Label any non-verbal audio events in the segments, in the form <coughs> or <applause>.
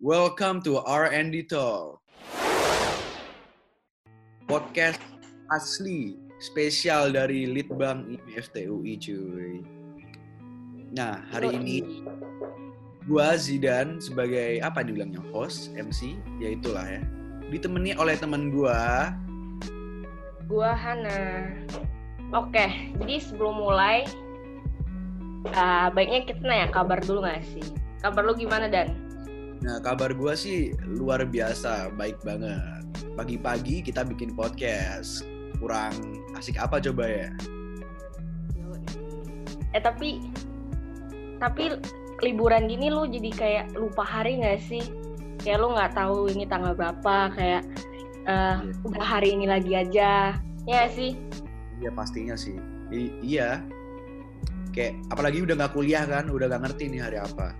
Welcome to R&D Talk. Podcast asli spesial dari Litbang IMFTUI cuy. Nah, hari ini gua Zidan sebagai apa dibilangnya host, MC, ya itulah ya. Ditemani oleh teman gua Gua Hana. Oke, jadi sebelum mulai, uh, baiknya kita nanya kabar dulu gak sih? Kabar lu gimana Dan? Nah, kabar gua sih luar biasa, baik banget. Pagi-pagi kita bikin podcast. Kurang asik apa coba ya? Eh tapi, tapi liburan gini lu jadi kayak lupa hari gak sih? Kayak lu nggak tahu ini tanggal berapa, kayak uh, udah hari ini lagi aja. Ya sih? Iya pastinya sih. I- iya. Kayak apalagi udah nggak kuliah kan, udah nggak ngerti nih hari apa.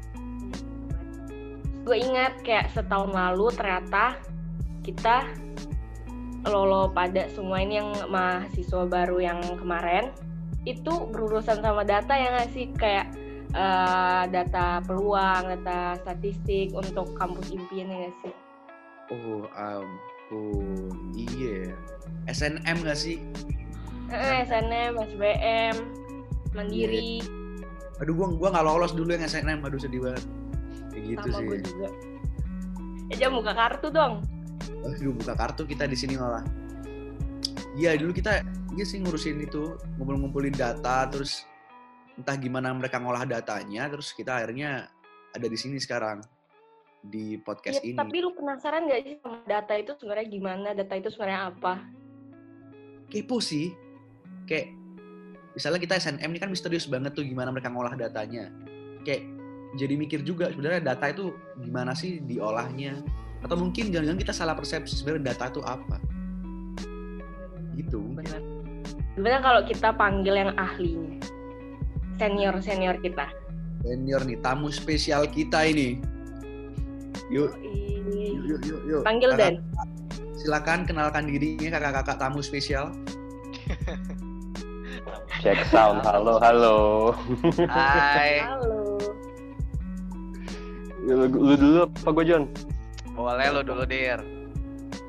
Gue ingat kayak setahun lalu ternyata kita lolo pada semua ini yang mahasiswa baru yang kemarin itu berurusan sama data ya nggak sih kayak eh, data peluang, data statistik untuk kampus impian ya nggak sih? Oh ampun, iya. SNM nggak sih? Eh, SNM, SBM, Mandiri, Aduh gua gua nggak lolos dulu yang SNM, aduh sedih banget. Gitu sama sih. gue juga. Eh, jangan buka kartu dong. Aduh buka kartu kita di sini malah. Iya dulu kita iya sih ngurusin itu ngumpul-ngumpulin data terus entah gimana mereka ngolah datanya terus kita akhirnya ada di sini sekarang di podcast Iya, ini. tapi lu penasaran gak sih sama data itu sebenarnya gimana? Data itu sebenarnya apa? kepo sih kayak misalnya kita SNM ini kan misterius banget tuh gimana mereka ngolah datanya kayak jadi mikir juga sebenarnya data itu gimana sih diolahnya atau mungkin jangan-jangan kita salah persepsi sebenarnya data itu apa gitu. Benar. Sebenarnya kalau kita panggil yang ahlinya, senior senior kita. senior nih tamu spesial kita ini yuk Ih, yuk yuk yuk, yuk. Panggil Kakak- Dan. silakan kenalkan dirinya kakak-kakak tamu spesial Check sound. Halo, halo. Hai, Halo. Lu, lu dulu apa gue John? boleh lo dulu dir.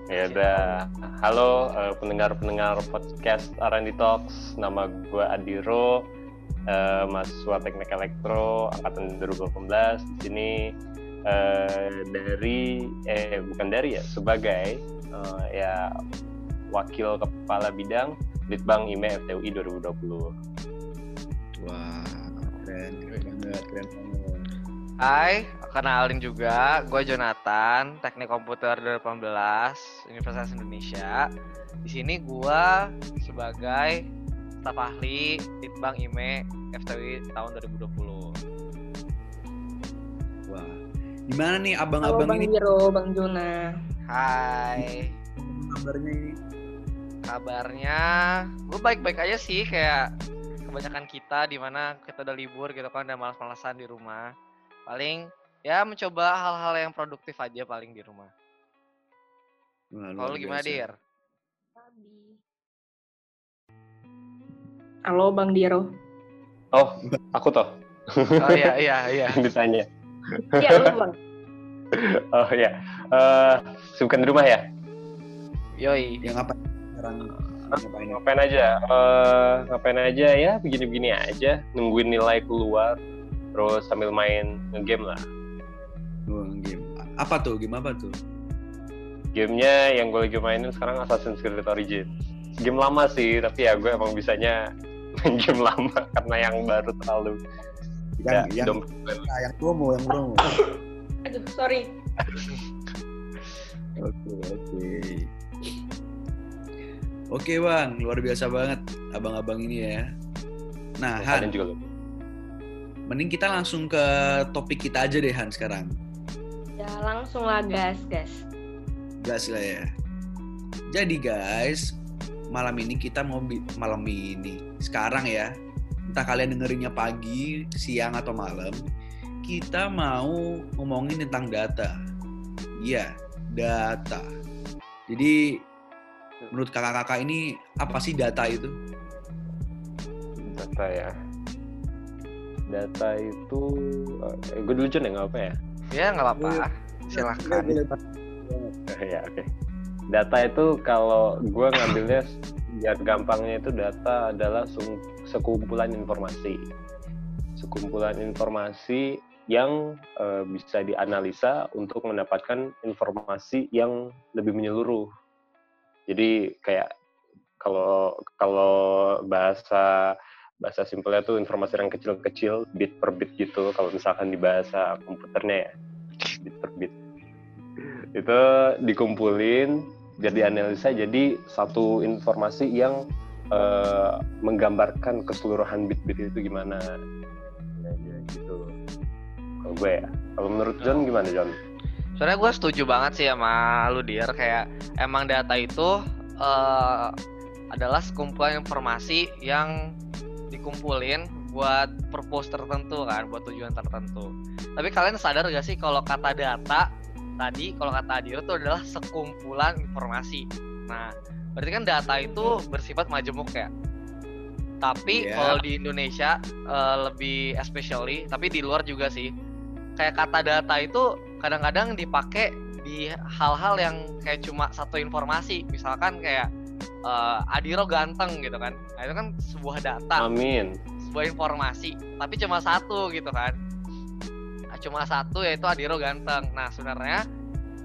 Ya udah. Halo eh, pendengar-pendengar podcast R&D Talks. Nama gue Adiro, eh, mahasiswa Teknik Elektro angkatan 2018. Di sini eh, dari eh bukan dari ya, sebagai eh, ya wakil kepala bidang Litbang IME FTUI 2020. wah keren keren banget keren banget Hai, kenalin juga, gue Jonathan, Teknik Komputer 2018, Universitas Indonesia. Di sini gue sebagai staf ahli Litbang IME FTW tahun 2020. wah gimana nih Halo abang-abang Bang ini Biro, Bang Juna. Hai, kabarnya ini kabarnya gue baik-baik aja sih kayak kebanyakan kita di mana kita udah libur gitu kan udah malas-malasan di rumah. Paling ya mencoba hal-hal yang produktif aja paling di rumah. Wah, Kalau gimana dir? Halo Bang Diro. Oh, aku toh Oh iya iya iya. <laughs> ditanya. Iya lu Bang. <laughs> Oh ya, Eh sibukan di rumah ya? Yoi. yang apa sekarang ngapain Ngapain aja? Eh ngapain aja ya? Begini-begini aja, nungguin nilai keluar, terus sambil main ngegame lah. Oh, game apa tuh game apa tuh Gamenya yang gue lagi mainin sekarang Assassin's Creed Origins. Game lama sih, tapi ya gue emang bisanya <laughs> main game lama karena yang baru terlalu yang ya, yang, dom- ah, yang promo yang promo <coughs> Aduh, sorry. <laughs> Oke, oke. Oke bang, luar biasa banget abang-abang ini ya. Nah Han, juga loh. Mending kita langsung ke topik kita aja deh Han sekarang. Ya langsung lah gas, gas. Gas lah ya. Jadi guys, malam ini kita mau bi- malam ini sekarang ya. Entah kalian dengerinnya pagi, siang atau malam, kita mau ngomongin tentang data. Iya, data. Jadi menurut kakak-kakak ini apa sih data itu? Data ya. Data itu, eh gue dulu John ya nggak apa ya? Ya nggak apa-apa. Silahkan. <laughs> ya oke. Data itu kalau gue ngambilnya biar gampangnya itu data adalah sekumpulan informasi. Sekumpulan informasi yang eh, bisa dianalisa untuk mendapatkan informasi yang lebih menyeluruh. Jadi kayak kalau kalau bahasa bahasa simpelnya tuh informasi yang kecil-kecil bit per bit gitu. Kalau misalkan di bahasa komputernya ya bit per bit. Itu dikumpulin biar dianalisa jadi satu informasi yang eh, menggambarkan keseluruhan bit-bit itu gimana. Ya, ya, gitu. Kalau gue ya. Kalau menurut John gimana John? Sebenarnya gue setuju banget sih sama lu Dir. Kayak emang data itu eh, adalah sekumpulan informasi yang dikumpulin buat purpose tertentu kan, buat tujuan tertentu. Tapi kalian sadar gak sih kalau kata data tadi, kalau kata Adiro itu adalah sekumpulan informasi. Nah, berarti kan data itu bersifat majemuk ya. Tapi Iya. kalau di Indonesia eh, lebih especially, tapi di luar juga sih. Kayak kata data itu kadang-kadang dipakai di hal-hal yang kayak cuma satu informasi. Misalkan kayak eh, Adiro ganteng gitu kan. Nah, itu kan sebuah data. Amin. Sebuah informasi. Tapi cuma satu gitu kan. Nah, cuma satu yaitu Adiro ganteng. Nah sebenarnya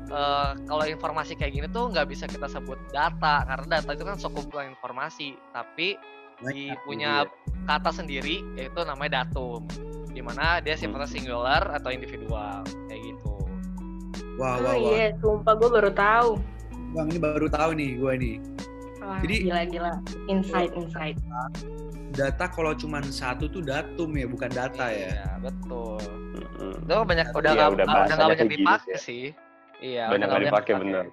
eh, kalau informasi kayak gini tuh nggak bisa kita sebut data. Karena data itu kan sekumpulan informasi. Tapi di punya kata sendiri yaitu namanya datum. Di mana dia sifatnya singular atau individual. Kayak gitu. Wah, Oh wah, wah. iya, sumpah gue baru tahu. Bang, ini baru tahu nih gue nih. Wah, Jadi- gila-gila. Insight, insight. Data kalau cuma satu tuh datum ya, bukan data ya. Iya, betul Mm-mm. itu banyak udah Iya, nggak udah udah nggak bahasanya banyak kayak gini dipakai sih sih iya banyak udah nggak dipakai bener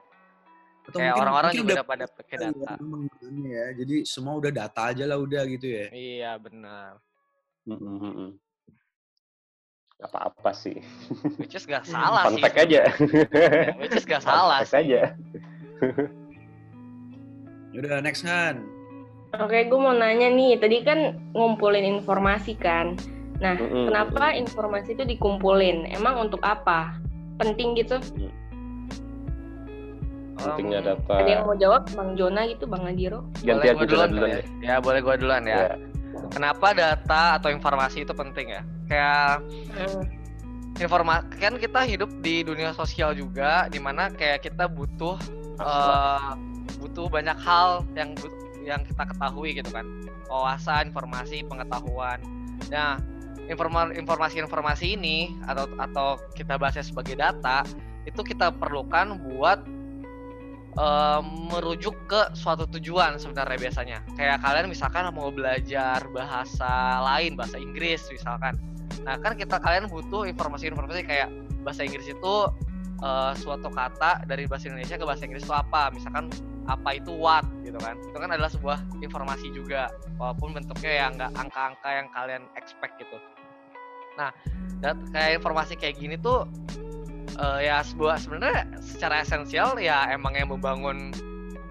Atau kayak orang-orang juga udah udah pada pakai ya, data gunanya ya. Jadi semua udah data aja lah udah gitu ya. iya benar mm-mm. apa-apa sih which is gak salah fun sih fact aja sebenarnya. which is gak Fun salah sih aja Udah next kan. Oke, gue mau nanya nih. Tadi kan ngumpulin informasi kan. Nah, Mm-mm, kenapa mm-mm. informasi itu dikumpulin? Emang untuk apa? Penting gitu? pentingnya Um, data Ada yang mau jawab? Bang Jona gitu, Bang Adiro? ganti aku gua duluan duluan ya? ya boleh gua duluan ya Ya. kenapa data atau informasi itu penting ya kayak Hmm. informasi kan kita hidup di dunia sosial juga di mana kayak kita butuh eh, butuh banyak hal yang yang kita ketahui gitu kan. Wawasan informasi pengetahuan. Nah informa- informasi-informasi ini atau atau kita bahasnya sebagai data itu kita perlukan buat eh, merujuk ke suatu tujuan sebenarnya biasanya. Kayak kalian misalkan mau belajar bahasa lain bahasa Inggris misalkan. Nah kan kita kalian butuh informasi-informasi kayak bahasa Inggris itu eh, suatu kata dari bahasa Indonesia ke bahasa Inggris itu apa. Misalkan apa itu what gitu kan. Itu kan adalah sebuah informasi juga walaupun bentuknya ya nggak angka-angka yang kalian expect gitu. Nah dat- kayak informasi kayak gini tuh eh, ya sebuah sebenarnya secara esensial ya emang yang membangun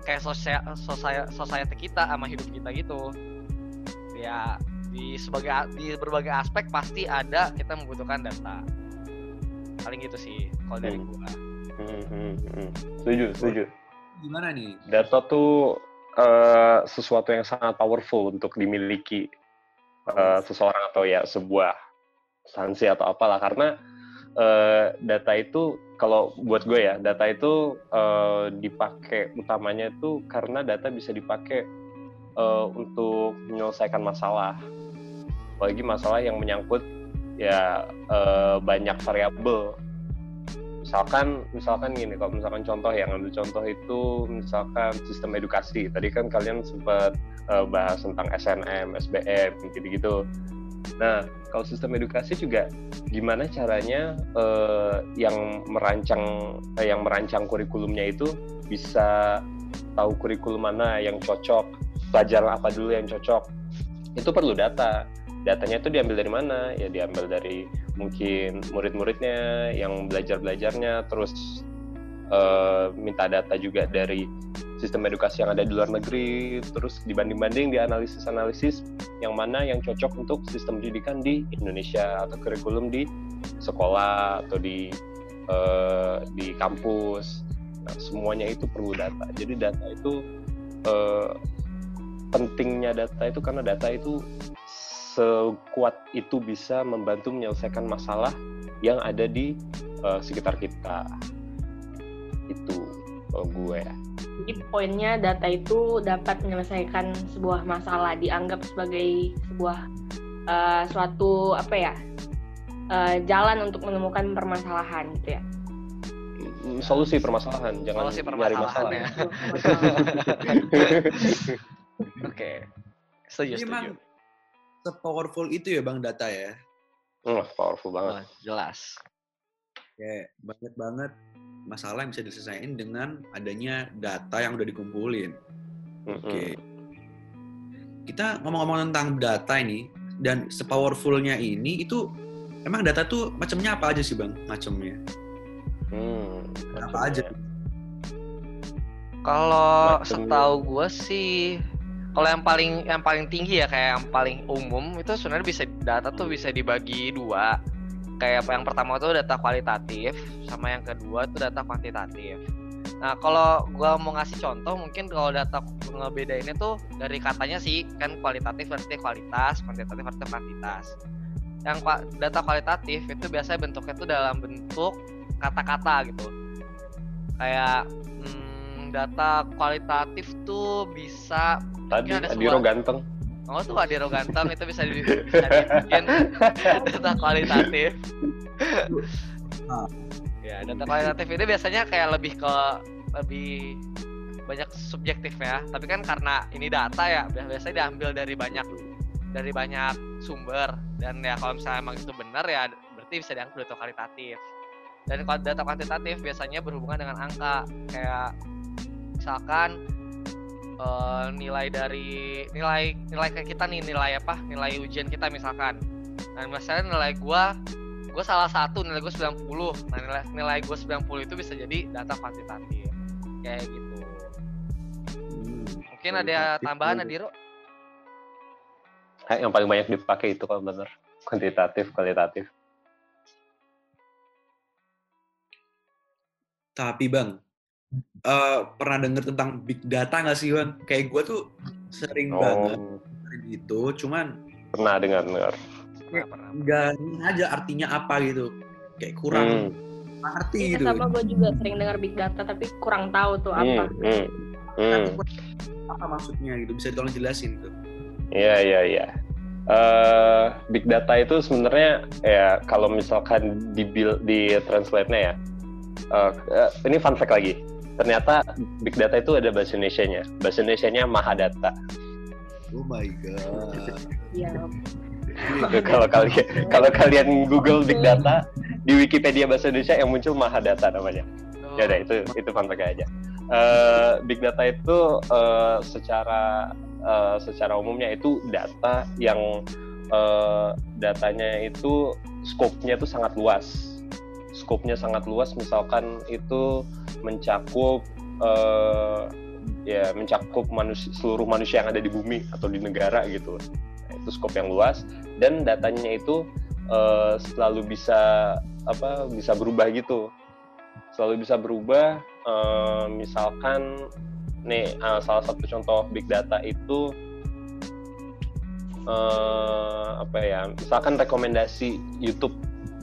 kayak sosial society kita sama hidup kita gitu. Ya di sebagai di berbagai aspek pasti ada kita membutuhkan data. Paling gitu sih kalau dari Hmm. gua. Hmm, hmm, hmm. setuju setuju Gimana nih? data tuh eh, sesuatu yang sangat powerful untuk dimiliki eh, seseorang atau ya sebuah instansi atau apalah. Karena eh, data itu kalau buat gue ya data itu eh, dipakai utamanya itu karena data bisa dipakai eh, untuk menyelesaikan masalah. Apalagi masalah yang menyangkut ya eh, banyak variabel misalkan misalkan gini kalau misalkan contoh yang ambil contoh itu misalkan sistem edukasi tadi kan kalian sempat eh, bahas tentang SNM, SBM gitu-gitu. Nah kalau sistem edukasi juga gimana caranya eh, yang merancang eh, yang merancang kurikulumnya itu bisa tahu kurikulum mana yang cocok, pelajaran apa dulu yang cocok. Itu perlu data. Datanya itu diambil dari mana? Ya diambil dari mungkin murid-muridnya yang belajar-belajarnya terus eh, minta data juga dari sistem edukasi yang ada di luar negeri terus dibanding-banding dianalisis-analisis yang mana yang cocok untuk sistem pendidikan di Indonesia atau kurikulum di sekolah atau di eh, di kampus. Nah, semuanya itu perlu data. Jadi data itu eh, pentingnya data itu karena data itu sekuat itu bisa membantu menyelesaikan masalah yang ada di uh, sekitar kita. Itu kalau gue. Jadi poinnya data itu dapat menyelesaikan sebuah masalah, dianggap sebagai sebuah uh, suatu apa ya uh, jalan untuk menemukan permasalahan gitu ya. Mm, solusi permasalahan, jangan Solusi nyari masalah. permasalahan ya. <laughs> Oke. Setuju, Jadi setuju. Se-powerful itu ya Bang data ya. Hmm, powerful banget. Wah, jelas. Kayak banyak banget masalah yang bisa diselesaikan dengan adanya data yang udah dikumpulin. Oke. Kita ngomong-ngomong tentang data ini dan sepowerfulnya ini itu emang data tuh macamnya apa aja sih Bang? Macamnya. Hmm, Apa aja? Kalau setahu gue sih, kalau yang paling yang paling tinggi ya kayak yang paling umum itu sebenarnya bisa data tuh bisa dibagi dua. Kayak yang pertama tuh data kualitatif, sama yang kedua tuh data kuantitatif. Nah kalau gua mau ngasih contoh, mungkin kalau data ngebedainnya tuh dari katanya sih kan kualitatif berarti kualitas, kuantitatif berarti kuantitas. Yang data kualitatif itu biasanya bentuknya tuh dalam bentuk kata-kata gitu. Kayak data kualitatif tuh bisa Tadi ada Adiro sebuah- ganteng. Oh tuh Adiro ganteng itu bisa, di, bisa dibikin <laughs> data kualitatif. <laughs> Ya data kualitatif ini biasanya kayak lebih ke lebih banyak subjektif ya. Tapi kan karena ini data ya bi- biasanya diambil dari banyak dari banyak sumber dan ya kalau misalnya emang itu benar ya berarti bisa dianggap data kualitatif. Dan kalau data kuantitatif biasanya berhubungan dengan angka kayak misalkan eh, nilai dari nilai nilai kayak kita nih nilai apa nilai ujian kita misalkan nah misalnya nilai gua gua salah satu nilai gua 90 nah nilai nilai gua 90 itu bisa jadi data kuantitatif kayak gitu Hmm. mungkin ada tambahan dulu. Adiro Hah, yang paling banyak dipakai itu kalau bener. Kuantitatif, kualitatif. Tapi Bang, eh, pernah denger tentang big data nggak sih Bang? Kayak gue tuh sering banget Oh, gitu, cuman pernah dengar dengar. nggak aja artinya apa gitu. Kayak kurang Hmm, ngerti Iya gitu. sama gue juga sering dengar big data tapi kurang tahu tuh hmm, apa. hmm, hmm. Apa maksudnya gitu? Bisa tolong jelasin tuh. Iya, iya, iya. Eh, big data itu sebenarnya ya kalau misalkan di di translate-nya ya. eh, eh, ini fun fact lagi. Ternyata big data itu ada bahasa Indonesia-nya. Bahasa Indonesia-nya Mahadata. Oh my god. Iya. Kalau kalian kalau kalian Google big data di Wikipedia bahasa Indonesia yang muncul Mahadata namanya. Ya udah itu itu fun fact aja. Eh, big data itu eh, secara eh, secara umumnya itu data yang eh, datanya itu skopnya itu sangat luas. Skopnya sangat luas, misalkan itu mencakup eh, ya mencakup manusia, seluruh manusia yang ada di bumi atau di negara gitu. Nah, itu skop yang luas. Dan datanya itu eh, selalu bisa apa bisa berubah gitu. Selalu bisa berubah eh, misalkan nih eh, salah satu contoh big data itu eh, apa ya misalkan rekomendasi YouTube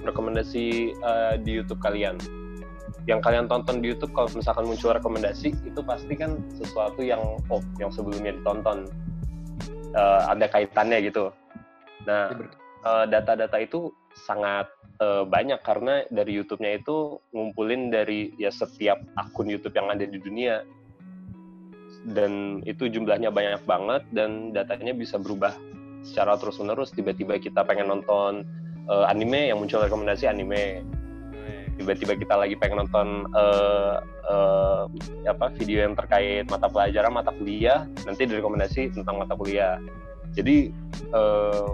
rekomendasi eh, di YouTube kalian. Yang kalian tonton di YouTube kalau misalkan muncul rekomendasi itu pasti kan sesuatu yang oh yang sebelumnya ditonton. Eh, ada kaitannya gitu. Nah eh, data-data itu sangat eh, banyak karena dari YouTube-nya itu ngumpulin dari ya setiap akun YouTube yang ada di dunia. Dan itu jumlahnya banyak banget dan datanya bisa berubah secara terus menerus tiba-tiba kita pengen nonton eh, anime yang muncul rekomendasi anime. Tiba-tiba kita lagi pengen nonton eh, eh, apa video yang terkait mata pelajaran mata kuliah. Nanti direkomendasi tentang mata kuliah. Jadi eh,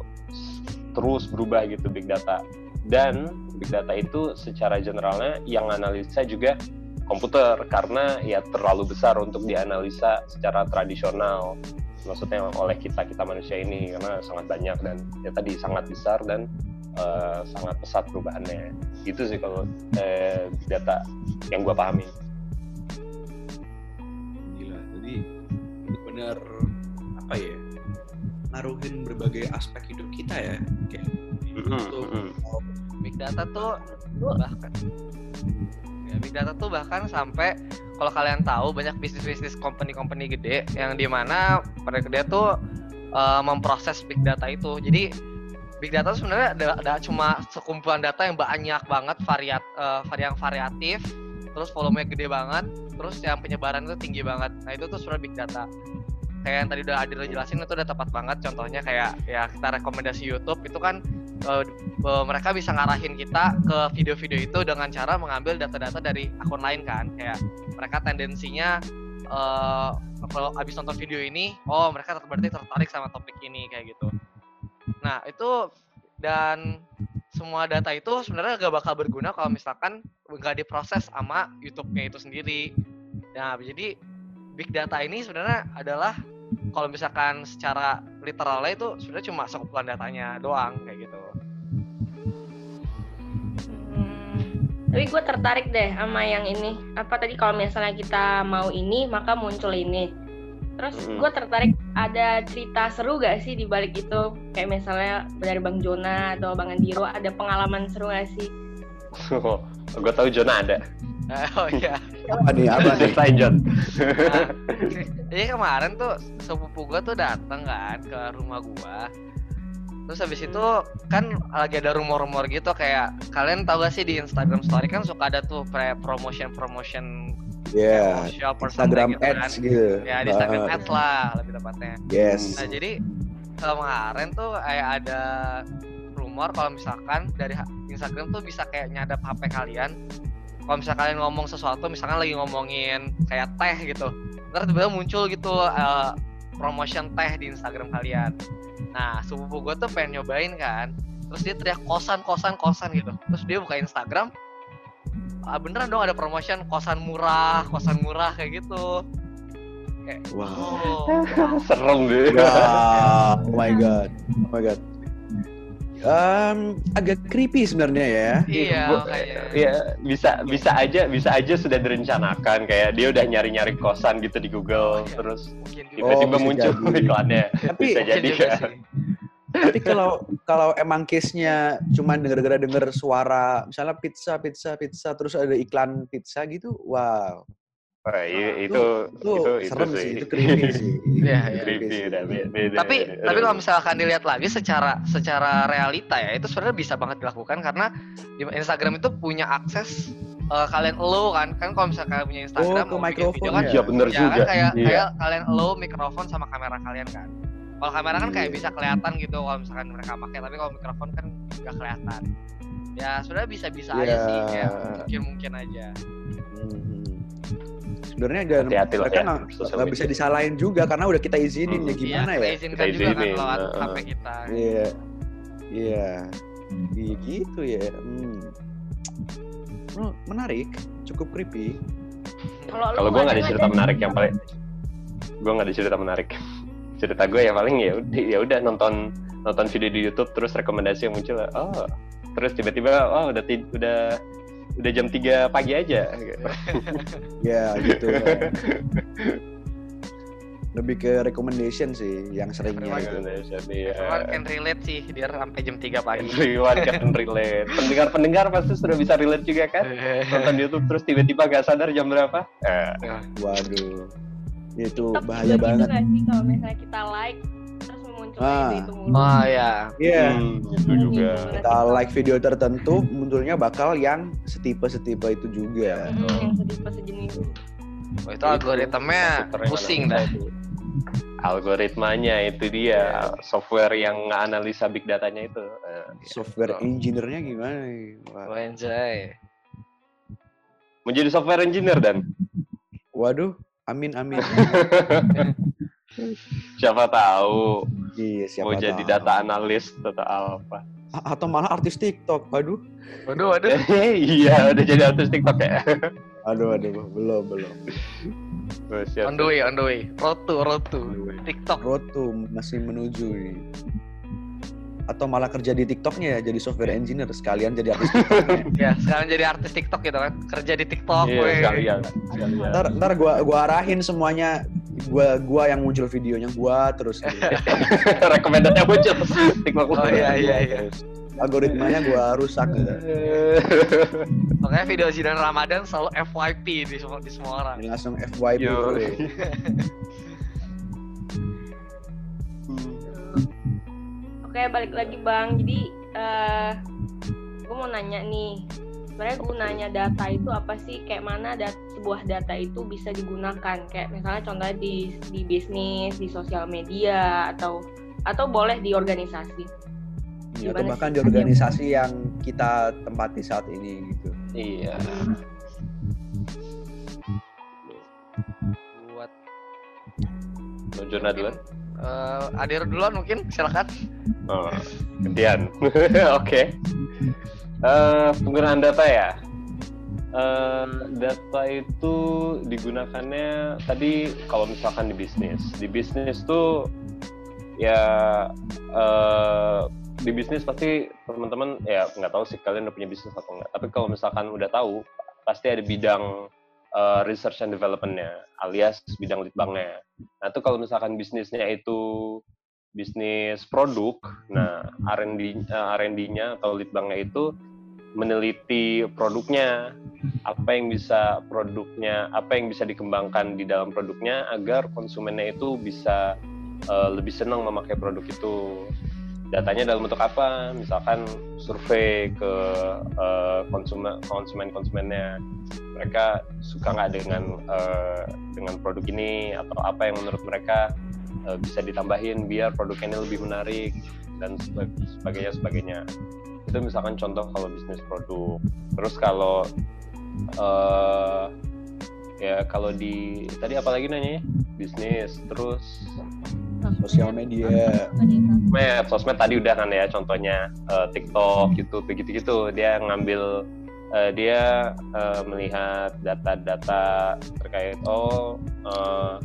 terus berubah gitu big data. Dan big data itu secara generalnya yang analisa juga komputer. Karena ya terlalu besar untuk dianalisa secara tradisional. Maksudnya oleh kita kita manusia ini. Karena sangat banyak dan ya tadi sangat besar dan eh, sangat pesat perubahannya. Itu sih kalau eh, big data yang gua pahami. Gila, jadi benar apa ya? Ngaruhin berbagai aspek hidup kita ya. Kayak Mm-mm, itu. Big data tuh bahkan ya, big data tuh bahkan sampai kalau kalian tahu banyak bisnis-bisnis company-company gede yang di mana pada dia tuh eh, memproses big data itu. Jadi big data sebenarnya ada, ada cuma sekumpulan data yang banyak banget variat eh, varian variatif, terus volumenya gede banget, terus yang penyebaran itu tinggi banget. Nah itu tuh sebenarnya big data. Kayak yang tadi udah Adil jelasin itu udah tepat banget. Contohnya kayak ya kita rekomendasi YouTube itu kan eh, mereka bisa ngarahin kita ke video-video itu dengan cara mengambil data-data dari akun lain kan kayak mereka tendensinya eh, kalau abis nonton video ini oh mereka berarti tertarik sama topik ini kayak gitu nah itu dan semua data itu sebenarnya gak bakal berguna kalau misalkan nggak diproses sama YouTube-nya itu sendiri nah jadi big data ini sebenarnya adalah kalau misalkan secara literalnya itu sebenarnya cuma sekumpulan datanya doang kayak gitu Hmm, tapi gue tertarik deh sama yang ini. Apa tadi kalau misalnya kita mau ini, maka muncul ini. Terus Hmm. gue tertarik ada cerita seru gak sih di balik itu? Kayak misalnya dari Bang Jona atau Bang Andiro ada pengalaman seru gak sih? gue tahu Jona ada. <laughs> oh iya apa nih? Apa nih? Ceritain Jon. Nah, jadi kemarin tuh sepupu gua tuh dateng kan ke rumah gua. Terus habis itu kan lagi ada rumor-rumor gitu kayak kalian tahu gak sih di Instagram story kan suka ada tuh pre promotion promotion Ya, shop or something Instagram gitu kan. ads gitu. Ya di Instagram Ah, ads lah lebih tepatnya. Yes. Nah jadi kemarin tuh kayak ada rumor kalau misalkan dari Instagram tuh bisa kayak nyadap HP kalian. Kalau misalkan kalian ngomong sesuatu, misalkan lagi ngomongin kayak teh gitu, ntar tiba-tiba muncul gitu eh, promotion teh di Instagram kalian. Nah sepupu gue tuh pengen nyobain kan, terus dia teriak kosan kosan kosan gitu, terus dia buka Instagram, beneran dong ada promotion kosan murah, kosan murah kayak gitu. Kayak, Wow. oh, Serem deh. Wow, oh my god, oh my god. Um, agak creepy sebenarnya ya. iya. Iya, bisa bisa aja bisa aja sudah direncanakan kayak dia udah nyari-nyari kosan gitu di Google Oh, iya. terus tiba-tiba bisa muncul iklannya. Tapi Bisa jadi juga kan. Sih. tapi kalau kalau emang case-nya cuma denger-denger denger suara misalnya pizza pizza pizza terus ada iklan pizza gitu, wow. Wah, i- itu itu, itu serem itu sih, itu creepy sih. <laughs> Iya, iya. creepy sih. udah be- beda. tapi beda. tapi kalau misalkan dilihat lagi secara secara realita ya itu sebenarnya bisa banget dilakukan karena di Instagram itu punya akses eh, kalian lo kan kan kalau misalkan kalian punya Instagram Oh, ke mau mikrofon video kan ya? Iya bener ya juga. kan kayak Iya. kayak kalian lo mikrofon sama kamera kalian kan kalau kamera kan kayak Iya. bisa kelihatan gitu kalau misalkan mereka pakai tapi kalau mikrofon kan nggak kelihatan ya sebenarnya bisa bisa aja Iya. sih kayak mungkin mungkin aja Hmm. Sebenarnya dan Hati-hati mereka ya, nggak sosial nggak bisa disalahin juga karena udah kita izinin Hmm. ya gimana Iya, ya? kita izinkan Kita juga kan izinin, lewat heeh. HP kita Iya, iya, Iya, gitu ya. Hmm. Oh, menarik, cukup creepy. Kalau gue nggak ada cerita menarik yang paling gue nggak ada cerita menarik. Cerita gue ya paling ya udah ya udah nonton nonton video di YouTube terus rekomendasi yang muncul oh terus tiba-tiba oh udah udah udah jam 3 pagi aja <laughs> Ya, gitu. ya. <laughs> Lebih ke recommendation sih yang seringnya itu. Iya. Everyone can relate sih biar sampai jam 3 pagi Everyone can relate. Pendengar-pendengar pasti sudah bisa relate juga kan? <laughs> Nonton YouTube terus tiba-tiba gak sadar jam berapa? Eh, Waduh, itu TikTok bahaya banget. Gitu sih kalau misalnya kita like terus muncul Ah. itu itu mulu. Oh ya. Iya. hmm, itu juga. Kita like video tertentu, munculnya bakal yang setipe-setipe itu juga. Mm, yang setipe sejenis. Oh, itu algoritmanya pusing dah. itu. Algoritmanya itu dia, software yang analisa big datanya itu. Eh, Software betul. engineer-nya gimana nih? Wah. Oh, anjay. Menjadi software engineer dan Waduh, amin amin. <laughs> siapa tahu iya, siapa mau jadi tahu. data analis atau apa. A- atau malah artis TikTok. Waduh. Waduh, waduh. <laughs> iya, udah jadi artis TikTok ya. <laughs> Aduh, aduh, belum, belum. Oh, On the way, on the way. Road to, road to. On the way. TikTok. Road to masih menuju nih. Atau malah kerja di TikToknya ya jadi software engineer sekalian jadi artis <laughs> TikToknya. ya sekarang jadi artis TikTok gitu kan kerja di TikTok Iya, weh. sekalian. sekalian. ntar ntar gua gua arahin semuanya gua gua yang muncul videonya gua terus <laughs> gitu. Recommendednya muncul. TikTok Oh, iya, iya, iya. Algoritmanya gua rusak gitu. makanya video Zidan Ramadan selalu FYP di semua di semua orang Ini langsung FYP <laughs> Oke, balik lagi Bang. Jadi, eh gue mau nanya nih. Sebenarnya gunanya data itu apa sih? Kayak mana dat sebuah data itu bisa digunakan? Kayak misalnya contohnya di di bisnis, di sosial media, atau atau boleh di organisasi. Ya, atau bahkan sih? di organisasi yang kita tempati saat ini gitu. Iya. buat Mau duluan? Eh, Adir duluan mungkin silakan Oh, gantian. <laughs> Oke. Eh, penggunaan data ya. Eh, data itu digunakannya tadi kalau misalkan di bisnis. Di bisnis tuh ya eh, di bisnis pasti teman-teman ya nggak tahu sih kalian udah punya bisnis atau enggak. Tapi kalau misalkan udah tahu pasti ada bidang eh, research and development-nya alias bidang litbangnya. Nah, itu kalau misalkan bisnisnya itu bisnis produk, nah R&D eh, R&D-nya atau litbangnya itu meneliti produknya, apa yang bisa produknya, apa yang bisa dikembangkan di dalam produknya agar konsumennya itu bisa eh, lebih senang memakai produk itu. Datanya dalam bentuk apa? Misalkan survei ke eh, konsumen konsumen konsumennya, mereka suka nggak dengan eh, dengan produk ini atau apa yang menurut mereka eh, bisa ditambahin biar produknya ini lebih menarik dan sebagainya sebagainya. Itu misalkan contoh kalau bisnis produk. Terus kalau eh ya kalau di tadi apa lagi nanya bisnis terus Sosial media. sosmed sosmed tadi udah kan ya contohnya eh, TikTok YouTube begitu gitu dia ngambil eh, dia eh, melihat data-data terkait oh eh,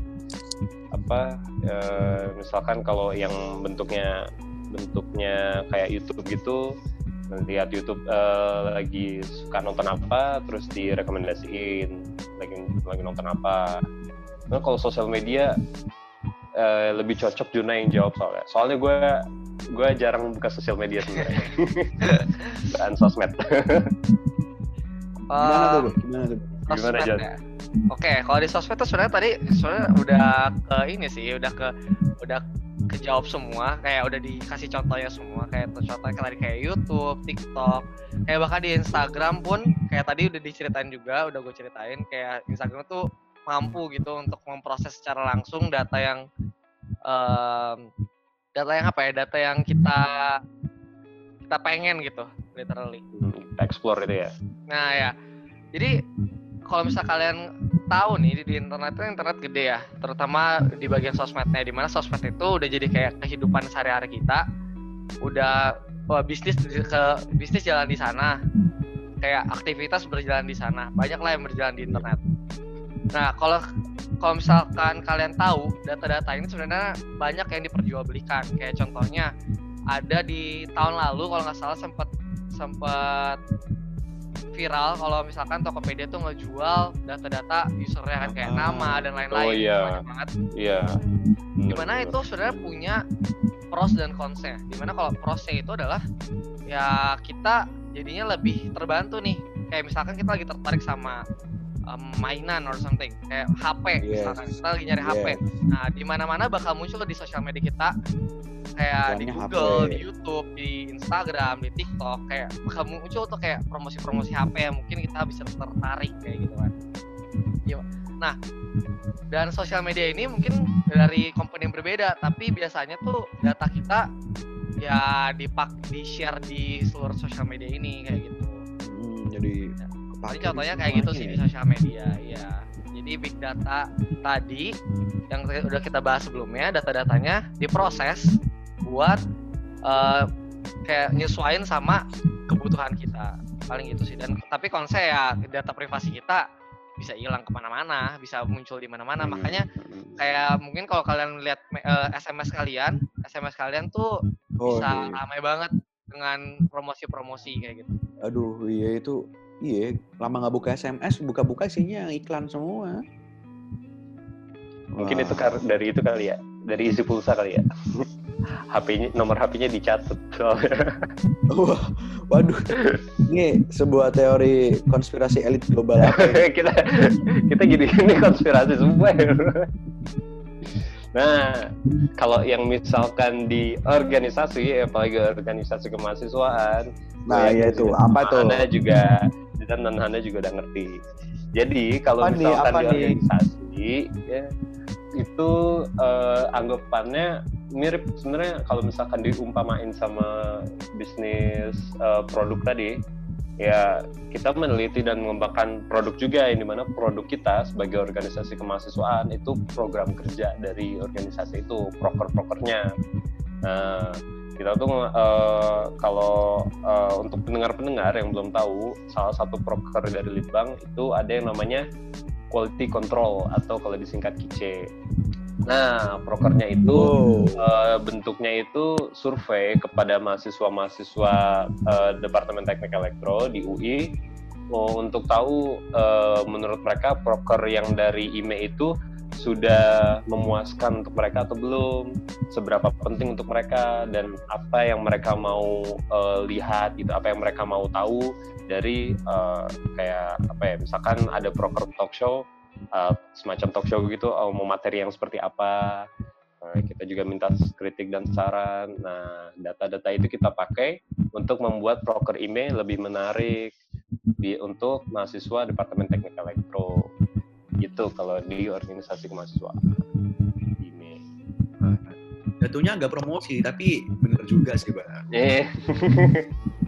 apa eh, misalkan kalau yang bentuknya bentuknya kayak YouTube gitu lihat YouTube eh, lagi suka nonton apa terus direkomendasiin lagi lagi nonton apa. Nah kalau sosial media eh, lebih cocok Juna yang jawab soalnya soalnya gue gue jarang buka sosial media sebenarnya <laughs> dan sosmed Gimana Eh, tuh? Gimana tuh? Gimana, sosmed Jon? ya. Oke, kalau di sosmed tuh sebenarnya tadi sebenarnya udah ke ini sih, udah ke udah kejawab semua, kayak udah dikasih contohnya semua, kayak tuh contohnya kayak tadi kayak YouTube, TikTok, kayak bahkan di Instagram pun kayak tadi udah diceritain juga, udah gue ceritain kayak Instagram tuh mampu gitu untuk memproses secara langsung data yang em, data yang apa ya, data yang kita kita pengen gitu, literally. Kita explore itu ya Nah ya, jadi kalau misal kalian tahu nih di, internet itu internet gede ya, terutama di bagian sosmednya, di mana sosmed itu udah jadi kayak kehidupan sehari-hari kita, udah wah, bisnis ke bisnis jalan di sana, kayak aktivitas berjalan di sana, banyak lah yang berjalan di internet. Nah kalau kalau misalkan kalian tahu data-data ini sebenarnya banyak yang diperjualbelikan, kayak contohnya ada di tahun lalu kalau nggak salah sempat sempat viral kalau misalkan Tokopedia tuh ngejual data-data usernya kan kayak Ah. nama dan lain-lain Oh, iya. banyak banget. Iya. Di mana itu sebenarnya punya pros dan consnya. Di mana kalau prosnya itu adalah ya kita jadinya lebih terbantu nih. Kayak misalkan kita lagi tertarik sama um, mainan or something kayak HP Yes. misalkan kita lagi nyari HP Yes. nah di mana mana bakal muncul di sosial media kita kayak di Iklannya Google, HP. di YouTube, di Instagram, di TikTok kayak bakal muncul tuh kayak promosi-promosi HP yang mungkin kita bisa tertarik kayak gitu kan. Iya. Nah, dan sosial media ini mungkin dari company yang berbeda, tapi biasanya tuh data kita ya dipak di share di seluruh sosial media ini kayak gitu. Hmm, jadi Jadi contohnya kayak gitu sih di sosial media, ya. Jadi big data tadi yang udah kita bahas sebelumnya, data-datanya diproses buat eh, kayak nyesuaiin sama kebutuhan kita, paling gitu sih. Dan tapi konsep ya data privasi kita bisa hilang ke mana-mana, bisa muncul di mana-mana. Makanya kayak mungkin kalau kalian lihat me- eh, SMS kalian, SMS kalian tuh Oh, bisa iya. ramai banget dengan promosi-promosi kayak gitu. Aduh, iya itu iya lama nggak buka SMS, buka-buka isinya iklan semua. Mungkin Wah. itu kar- dari itu kali ya, dari isi pulsa kali ya. <laughs> HP-nya nomor HP-nya dicatat soalnya. <laughs> Wah, waduh. Ini sebuah teori konspirasi elit global apa ini? <laughs> kita kita gini ini konspirasi semua. ya. Nah, kalau yang misalkan di organisasi, apalagi organisasi kemahasiswaan, Nah, ya itu. Apa tuh? Anda juga dan dan Anda juga udah ngerti. Jadi kalau Apa misalkan di nih? organisasi, ya, itu eh, anggapannya mirip sebenarnya kalau misalkan diumpamain sama bisnis eh, produk tadi, ya kita meneliti dan mengembangkan produk juga yang di mana produk kita sebagai organisasi kemahasiswaan itu program kerja dari organisasi itu proker-prokernya. Nah, kita tuh eh, kalau eh, untuk pendengar-pendengar yang belum tahu, salah satu proker dari Litbang itu ada yang namanya quality control atau kalau disingkat QC. Nah, prokernya itu Wow. eh, bentuknya itu survei kepada mahasiswa-mahasiswa eh, Departemen Teknik Elektro di UI oh, untuk tahu eh, menurut mereka proker yang dari IME itu sudah memuaskan untuk mereka atau belum, seberapa penting untuk mereka dan apa yang mereka mau eh, lihat gitu, apa yang mereka mau tahu dari eh, kayak apa ya, misalkan ada proker talk show uh, semacam talk show gitu uh, mau materi yang seperti apa Nah, kita juga minta kritik dan saran nah data-data itu kita pakai untuk membuat proker IME lebih menarik di untuk mahasiswa Departemen Teknik Elektro gitu kalau di organisasi kemahasiswaan IME Jatuhnya agak promosi, tapi bener juga sih, Bang. eh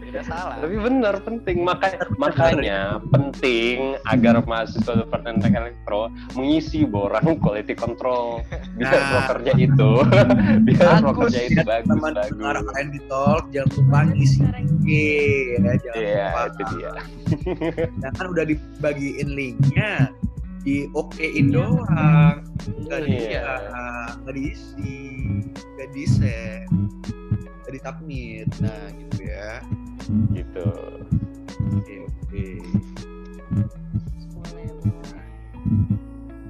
Tidak salah. tapi benar penting makanya makanya penting agar mahasiswa Departemen Teknik Elektro mengisi borang quality control biar Nah. prokernya itu <laughs> biar Bagus, prokernya itu Ya, bagus teman bagus dengar R&D Talk, jangan lupa ngisi ya, Iya, lupa. itu dia. Jangan udah dibagiin linknya di okein doang, nggak di Iya. nggak diisi, nggak di nggak disubmit. Nah, gitu ya. gitu. Oke, oke.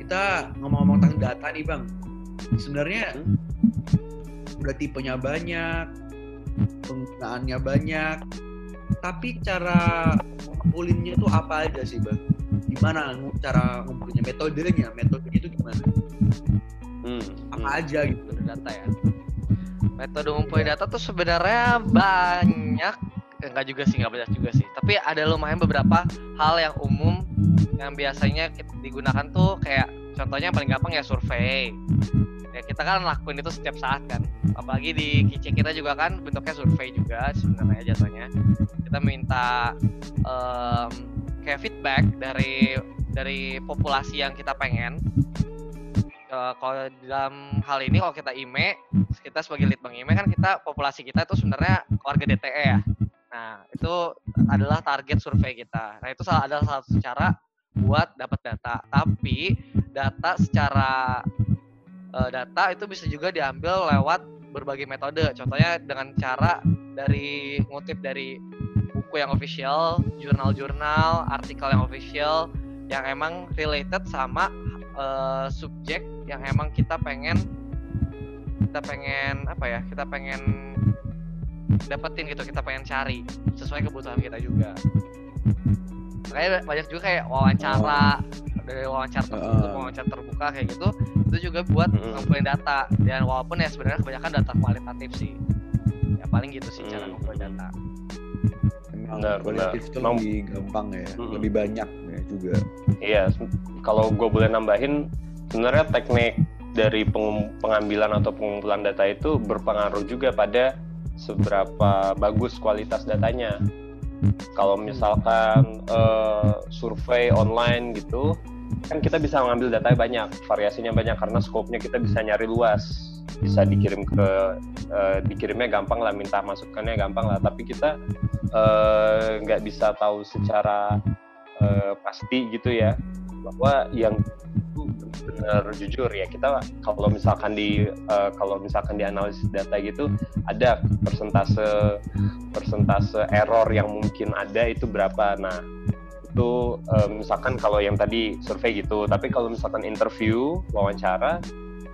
Kita ngomong-ngomong tentang data nih, Bang. Sebenarnya Hmm. udah tipenya banyak, penggunaannya banyak, tapi cara ngumpulinnya tuh apa aja sih, Bang? Gimana cara ngumpulinnya? Metodenya, metodenya itu gimana? Hmm. Apa aja gitu? metode data ya. Metode ngumpulin data tuh sebenarnya banyak, Eh, enggak juga sih, enggak banyak juga sih. Tapi ada lumayan beberapa hal yang umum yang biasanya digunakan tuh kayak contohnya yang paling gampang ya survei. Ya kita kan lakuin itu setiap saat kan. Apalagi di KIC kita juga kan bentuknya survei juga sebenarnya jatuhnya. Kita minta em, kayak feedback dari dari populasi yang kita pengen. Eh, kalau dalam hal ini kalau kita IME kita sebagai lead bank IME kan kita populasi kita itu sebenarnya warga DTE ya. Nah itu adalah target survei kita. Nah itu salah adalah salah satu cara buat dapat data. Tapi data secara eh, data itu bisa juga diambil lewat berbagai metode. Contohnya dengan cara dari ngutip dari buku yang official jurnal-jurnal artikel yang official yang emang related sama eh, subjek yang emang kita pengen kita pengen apa ya kita pengen dapetin gitu kita pengen cari sesuai kebutuhan kita juga. Kayak banyak juga kayak wawancara dari wawancara tertutup wawancara terbuka kayak gitu itu juga buat ngumpulin data. Dan walaupun ya sebenarnya kebanyakan data kualitatif sih. Ya paling gitu sih cara Mm. ngumpulin data Benar, kualitatif benar. itu Mau- lebih gampang ya, Mm-mm. lebih banyak ya juga. Iya, kalau gue boleh nambahin, sebenarnya teknik dari pengambilan atau pengumpulan data itu berpengaruh juga pada seberapa bagus kualitas datanya. Kalau misalkan eh, survei online gitu, kan kita bisa mengambil data banyak, variasinya banyak karena skopnya kita bisa nyari luas, bisa dikirim ke eh, dikirimnya gampang lah, minta masukannya gampang lah. Tapi kita eh, nggak bisa tahu secara eh, pasti gitu ya bahwa yang benar jujur ya kita kalau misalkan di uh, kalau misalkan di analisis data gitu ada persentase persentase error yang mungkin ada itu berapa nah itu uh, misalkan kalau yang tadi survei gitu tapi kalau misalkan interview wawancara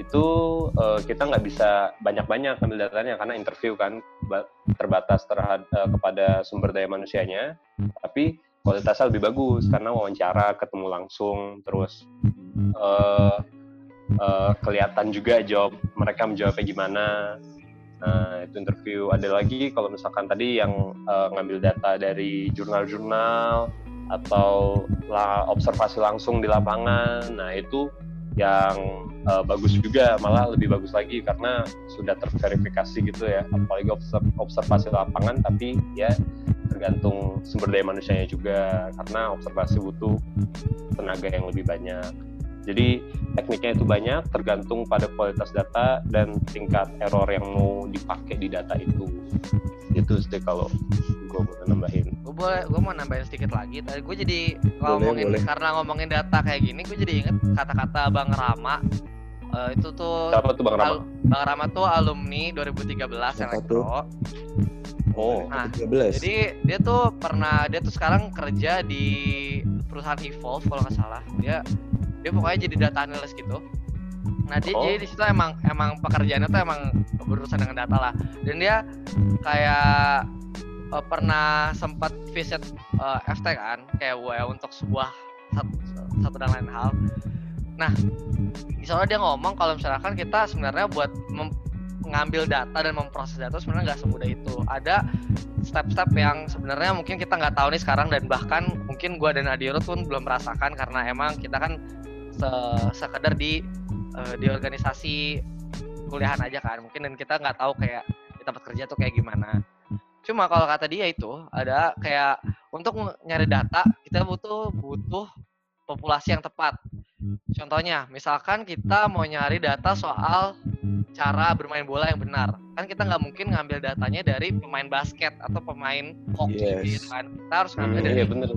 itu uh, kita nggak bisa banyak-banyak ambil datanya karena interview kan terbatas terhadap uh, kepada sumber daya manusianya. Tapi kualitasnya lebih bagus karena wawancara ketemu langsung terus uh, uh, kelihatan juga jawab mereka menjawabnya gimana. Nah itu interview. Ada lagi kalau misalkan tadi yang uh, ngambil data dari jurnal-jurnal atau observasi langsung di lapangan. Nah itu yang uh, bagus juga malah lebih bagus lagi karena sudah terverifikasi gitu ya. Apalagi observasi lapangan tapi ya tergantung sumber daya manusianya juga karena observasi butuh tenaga yang lebih banyak. Jadi tekniknya itu banyak tergantung pada kualitas data dan tingkat error yang mau dipakai di data itu. Itu sih kalau gue mau nambahin. Gue boleh gue mau nambahin sedikit lagi. Tadi gue jadi ngomongin boleh. karena ngomongin data kayak gini gue jadi inget kata-kata bang Rama. Uh, itu tuh siapa tuh bang Rama? al, bang Rama tuh alumni 2013 elektro. Oh, nah, 13. jadi dia tuh pernah dia tuh sekarang kerja di perusahaan Evolve kalau nggak salah. Dia dia pokoknya jadi data analyst gitu. Nah dia oh. jadi di situ emang emang pekerjaannya tuh emang berurusan dengan data lah. Dan dia kayak uh, pernah sempat visit uh, FT kan kayak gue untuk sebuah satu, satu dan lain hal. Nah misalnya dia ngomong kalau misalkan kita sebenarnya buat mengambil data dan memproses data sebenarnya nggak semudah itu. Ada step-step yang sebenarnya mungkin kita nggak tahu nih sekarang dan bahkan mungkin gue dan Adiro pun belum merasakan karena emang kita kan se sekedar di uh, di organisasi kuliahan aja kan. Mungkin dan kita nggak tahu kayak di tempat kerja tuh kayak gimana cuma kalau kata dia itu ada kayak untuk nyari data kita butuh butuh populasi yang tepat. Contohnya misalkan kita mau nyari data soal cara bermain bola yang benar. Kan kita nggak mungkin ngambil datanya dari pemain basket atau pemain hoki yes. gitu kan. Kita harus ngambil hmm, dari iya bener.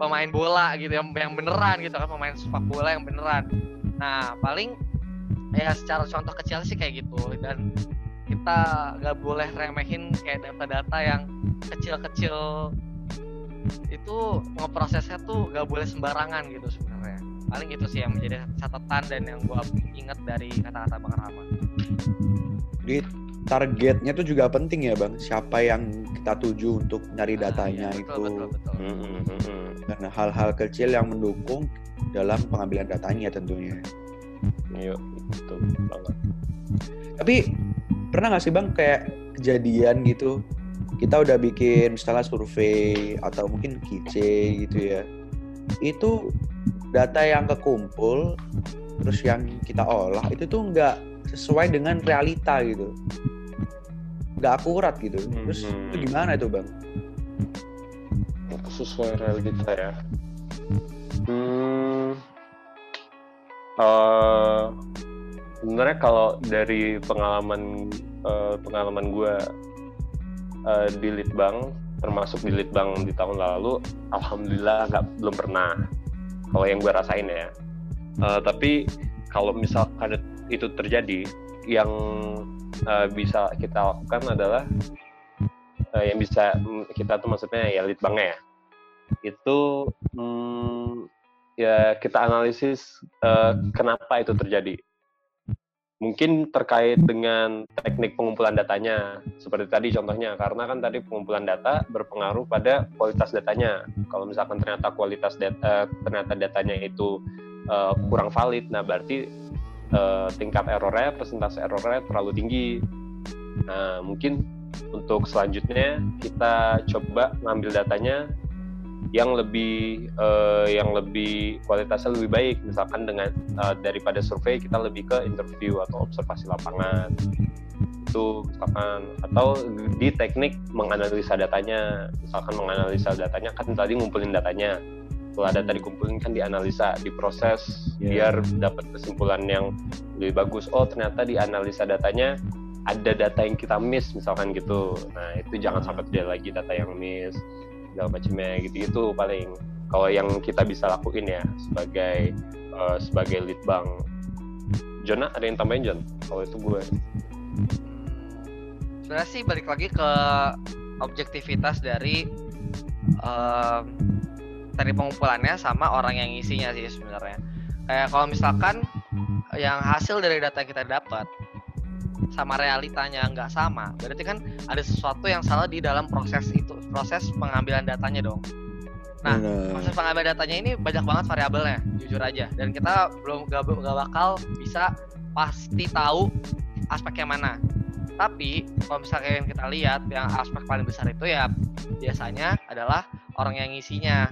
pemain bola gitu yang yang beneran gitu kan pemain sepak bola yang beneran. Nah paling ya secara contoh kecil sih kayak gitu. Dan kita nggak boleh remehin kayak data-data yang kecil-kecil. Itu ngeprosesnya tuh nggak boleh sembarangan gitu sebenarnya. Paling itu sih yang menjadi catatan dan yang gua inget dari kata-kata bang Rahman. Jadi targetnya tuh juga penting ya bang. Siapa yang kita tuju untuk nyari ah, datanya ah, iya, betul, itu. betul, betul. Hmm, hmm, hmm, karena hal-hal kecil yang mendukung dalam pengambilan datanya tentunya. Iya betul banget. Tapi pernah nggak sih bang kayak kejadian gitu? Kita udah bikin misalnya survei atau mungkin kice gitu ya. Itu data yang kekumpul terus yang kita olah itu tuh nggak sesuai dengan realita gitu. Nggak akurat gitu. Terus hmm. itu gimana itu bang? Sesuai realita ya. Hmm. Uh, sebenarnya kalau dari pengalaman uh, pengalaman gue uh, di litbang termasuk di litbang di tahun lalu alhamdulillah nggak belum pernah. Kalau yang gue rasain ya. Uh, tapi kalau misalkan itu terjadi yang uh, bisa kita lakukan adalah uh, yang bisa kita tuh maksudnya ya lead banknya ya. Itu hmm, ya kita analisis uh, kenapa itu terjadi mungkin terkait dengan teknik pengumpulan datanya seperti tadi contohnya karena kan tadi pengumpulan data berpengaruh pada kualitas datanya kalau misalkan ternyata kualitas data ternyata datanya itu uh, kurang valid nah berarti uh, tingkat errornya, persentase errornya terlalu tinggi. Nah, mungkin untuk selanjutnya kita coba ngambil datanya yang lebih uh, yang lebih kualitasnya lebih baik. Misalkan dengan uh, daripada survei kita lebih ke interview atau observasi lapangan. Itu misalkan atau di teknik menganalisa datanya. Misalkan menganalisa datanya kan tadi ngumpulin datanya. Setelah data dikumpulin kan dianalisa diproses yeah. biar dapat kesimpulan yang lebih bagus. Oh ternyata dianalisa datanya ada data yang kita miss misalkan gitu. Nah itu jangan sampai terjadi lagi data yang miss segala macamnya gitu itu paling kalau yang kita bisa lakuin ya sebagai eh, sebagai lead bank. Jona ada yang tambahin Jon? Kalau itu gue. Sebenarnya sih balik lagi ke objektivitas dari em, dari pengumpulannya sama orang yang ngisinya sih sebenarnya. Kayak kalau misalkan yang hasil dari data yang kita dapat sama realitanya nggak sama, berarti kan ada sesuatu yang salah di dalam proses itu, proses pengambilan datanya dong. Nah, Bener. proses pengambilan datanya ini banyak banget variabelnya, jujur aja. Dan kita belum gak, gak bakal bisa pasti tahu aspek yang mana. Tapi kalau misalnya yang kita lihat yang aspek paling besar itu ya biasanya adalah orang yang ngisinya.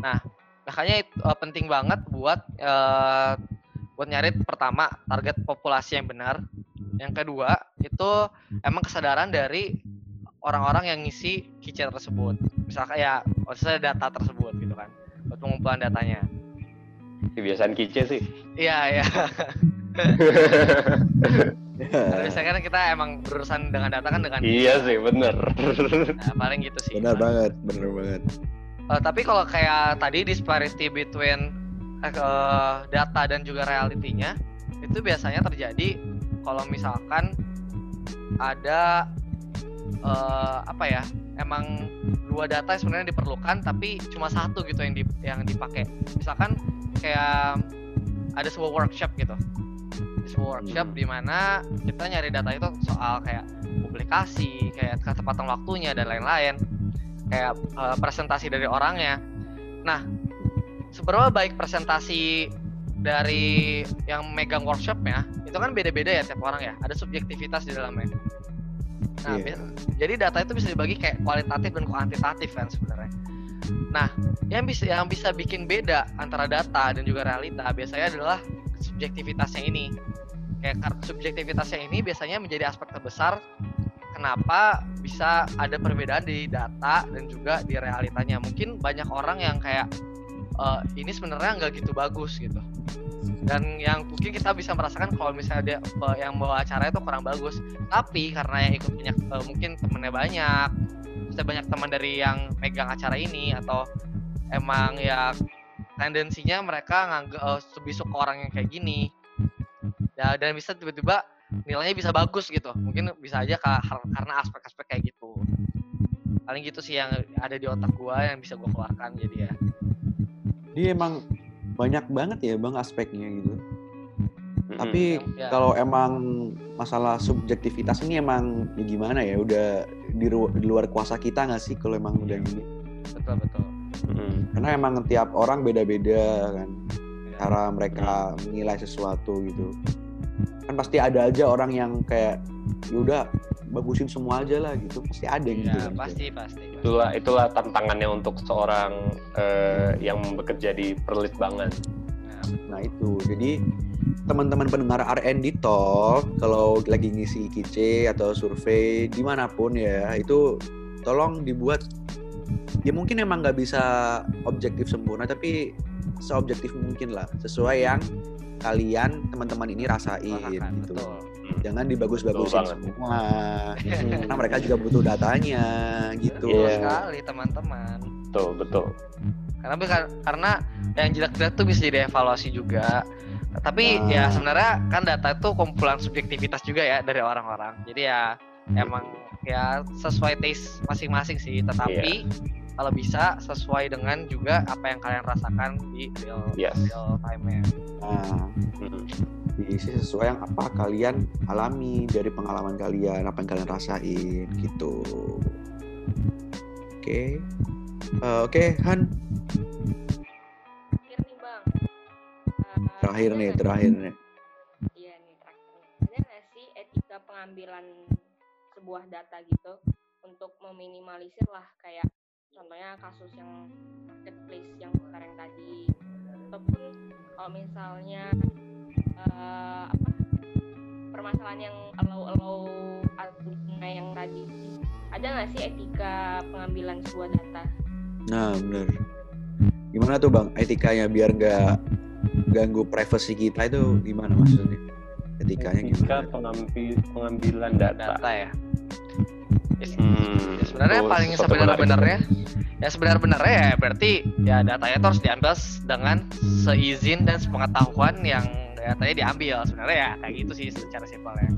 Nah, makanya itu eh, penting banget buat eh, buat nyari pertama target populasi yang benar. Yang kedua itu emang kesadaran dari orang-orang yang ngisi keychain tersebut. Misalkan ya, maksudnya data tersebut gitu kan, buat pengumpulan datanya. Kebiasaan kice sih. Iya, iya. <laughs> Karena biasanya kan kita emang berurusan dengan data kan dengan iya sih, bener. Nah, paling gitu sih. Benar banget, benar banget. Eh, tapi kalau kayak tadi disparity between eh, eh, data dan juga realitinya itu biasanya terjadi kalau misalkan ada eh, apa ya emang dua data sebenarnya diperlukan tapi cuma satu gitu yang di, yang dipakai misalkan kayak ada sebuah workshop gitu sebuah workshop Hmm. di mana kita nyari data itu soal kayak publikasi kayak ketepatan waktunya dan lain-lain kayak eh, presentasi dari orangnya. Nah, seberapa baik presentasi dari yang megang workshopnya itu kan beda-beda ya tiap orang ya, ada subjektivitas di dalamnya. Nah, bi- jadi data itu bisa dibagi kayak kualitatif dan kuantitatif kan sebenarnya. Nah, yang bisa yang bisa bikin beda antara data dan juga realita biasanya adalah subjektivitasnya ini. Kayak karena subjektivitasnya ini biasanya menjadi aspek terbesar kenapa bisa ada perbedaan di data dan juga di realitanya. Mungkin banyak orang yang kayak "Eh, ini sebenarnya nggak gitu bagus gitu. Dan yang mungkin kita bisa merasakan kalau misalnya dia eh, yang bawa acara itu kurang bagus. Tapi karena yang ikut banyak eh, mungkin temennya banyak, bisa banyak teman dari yang megang acara ini atau emang ya tendensinya mereka nganggap eh, lebih suka orang yang kayak gini. Ya dan bisa tiba-tiba nilainya bisa bagus gitu mungkin bisa aja karena aspek-aspek kayak gitu paling gitu sih yang ada di otak gua yang bisa gua keluarkan jadi ya Dia emang banyak banget ya bang aspeknya gitu. Mm-mm. Tapi Yang- ya. kalau emang masalah subjektivitas ini emang ya gimana ya udah di, ru- di luar kuasa kita nggak sih kalau emang udah gini? betul betul Mm-mm. Karena emang tiap orang beda-beda kan Ya. cara mereka menilai sesuatu gitu. Kan pasti ada aja orang yang kayak ya udah bagusin semua aja lah gitu. Pasti ada yang gitu. ya kan. pasti pasti pasti. Itulah itulah tantangannya untuk seorang eh, yang bekerja di perlitbangan. Nah, Nah itu, jadi teman-teman pendengar R&D Talk kalau lagi ngisi kice atau survei di mana pun ya itu tolong dibuat ya mungkin emang nggak bisa objektif sempurna tapi seobjektif mungkin lah sesuai yang kalian teman-teman ini rasain rasakan, gitu. betul Jangan dibagus-bagusin semua. Karena mereka juga butuh datanya gitu. betul Iya. sekali teman-teman Betul betul. karena karena yang jelek-jelek tuh bisa dievaluasi juga tapi Nah. ya sebenarnya kan data itu kumpulan subjektivitas juga ya dari orang-orang jadi ya emang ya sesuai taste masing-masing sih tetapi kalau bisa sesuai dengan juga apa yang kalian rasakan di real, Yes. real time-nya Nah, Mm. diisi sesuai yang apa kalian alami dari pengalaman kalian, apa yang kalian rasain gitu. Oke. Eh, Oke, Han, Terakhir nih bang. Eh, terakhir nih, terakhir nih. Iya nih terakhir nih. Ada nggak sih etika pengambilan sebuah data gitu untuk meminimalisir lah kayak contohnya kasus yang marketplace yang sekarang tadi ataupun kalau misalnya eh, apa permasalahan yang allow-allow algoritma yang tadi ada nggak sih etika pengambilan sebuah data? Nah, bener. Gimana tuh bang, etikanya biar nggak ganggu privasi kita itu gimana maksudnya? Etikanya Etika gimana? pengambil pengambilan data. data Ya, Hmm, ya sebenarnya itu paling sesuatu menarik. sebenar-benarnya ya sebenar-benarnya ya berarti ya datanya itu harus diambil dengan seizin dan sepengetahuan yang datanya diambil sebenarnya ya kayak gitu sih secara simpelnya.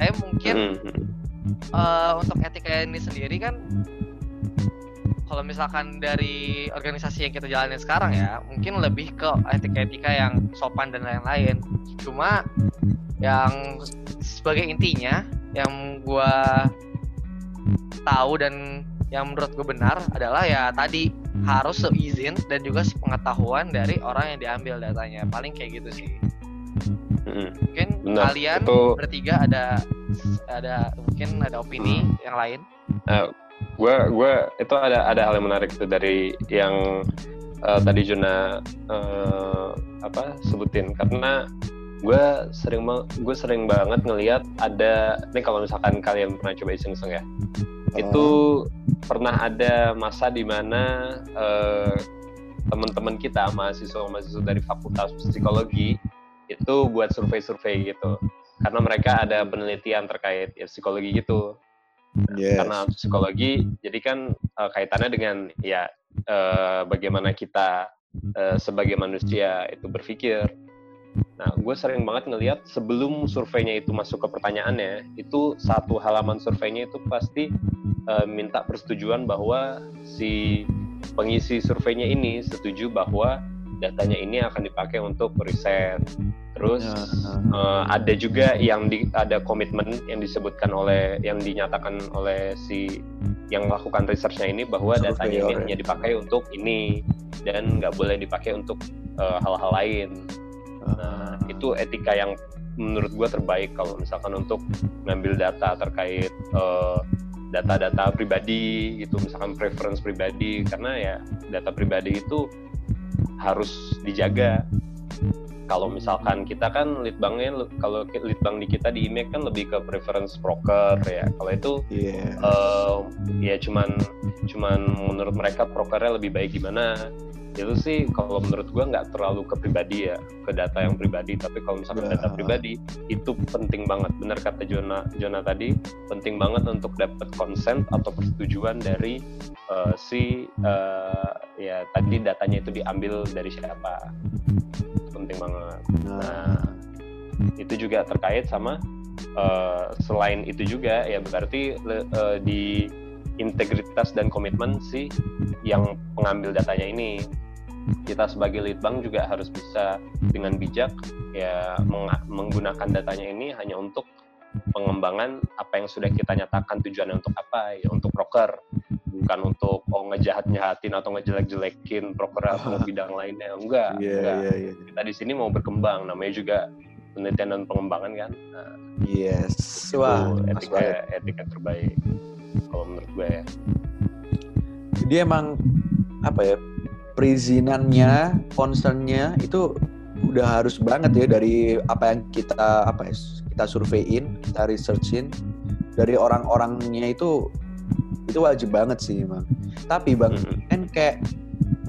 Tapi mungkin Hmm. eh, untuk etika ini sendiri kan kalau misalkan dari organisasi yang kita jalanin sekarang ya mungkin lebih ke etika-etika yang sopan dan lain-lain cuma yang sebagai intinya yang gua tahu dan yang menurut gue benar adalah ya tadi harus seizin dan juga sepengetahuan dari orang yang diambil datanya. Paling kayak gitu sih. Hmm. mungkin Benar, kalian itu- bertiga ada ada mungkin ada opini yang lain? Gue gue itu ada ada hal yang menarik tuh dari yang eh, tadi Juna eh, apa sebutin. Karena gue sering gue sering banget ngelihat ada ini kalau misalkan kalian pernah coba iseng-iseng ya. Itu pernah ada masa di mana eh, teman-teman kita mahasiswa-mahasiswa dari fakultas psikologi itu buat survei-survei gitu. Karena mereka ada penelitian terkait ya, psikologi gitu. Yes. karena psikologi jadi kan eh, kaitannya dengan ya eh, bagaimana kita eh, sebagai manusia itu berpikir nah gue sering banget ngelihat sebelum surveinya itu masuk ke pertanyaannya itu satu halaman surveinya itu pasti eh, minta persetujuan bahwa si pengisi surveinya ini setuju bahwa datanya ini akan dipakai untuk riset terus Ya. Eh, ada juga yang di, ada komitmen yang disebutkan oleh yang dinyatakan oleh si yang melakukan researchnya ini bahwa datanya ini ya. hanya dipakai untuk ini dan nggak boleh dipakai untuk eh, hal-hal lain. Nah, itu etika yang menurut gua terbaik kalau misalkan untuk ngambil data terkait eh, data-data pribadi gitu, misalkan preference pribadi. Karena ya data pribadi itu harus dijaga kalau misalkan kita kan litbangnya kalau litbang di kita di IMEC kan lebih ke preference broker ya. Kalau itu Iya. eh, ya cuman cuman menurut mereka brokernya lebih baik gimana itu sih kalau menurut gua nggak terlalu ke pribadi ya ke data yang pribadi. Tapi kalau misalkan Ya. data pribadi itu penting banget. Benar kata Jona Jona tadi penting banget untuk dapat consent atau persetujuan dari eh, si eh, ya tadi datanya itu diambil dari siapa penting banget. Nah, itu juga terkait sama eh, selain itu juga ya berarti eh, di integritas dan komitmen si yang pengambil datanya ini. Kita sebagai lead bank juga harus bisa dengan bijak ya meng- menggunakan datanya ini hanya untuk pengembangan apa yang sudah kita nyatakan tujuannya untuk apa ya untuk broker bukan untuk oh ngejahat nyahatin atau ngejelek-jelekin broker atau <laughs> bidang lainnya enggak Iya, enggak iya, iya. kita di sini mau berkembang namanya juga penelitian dan pengembangan kan nah, Yes. itu Wah, etika etika terbaik kalau menurut gue ya Jadi emang apa ya? Perizinannya, concernnya itu udah harus banget ya dari apa yang kita apa ya, kita surveiin, kita researchin dari orang-orangnya itu itu wajib banget sih emang. Tapi bang, Mm-mm. kan kayak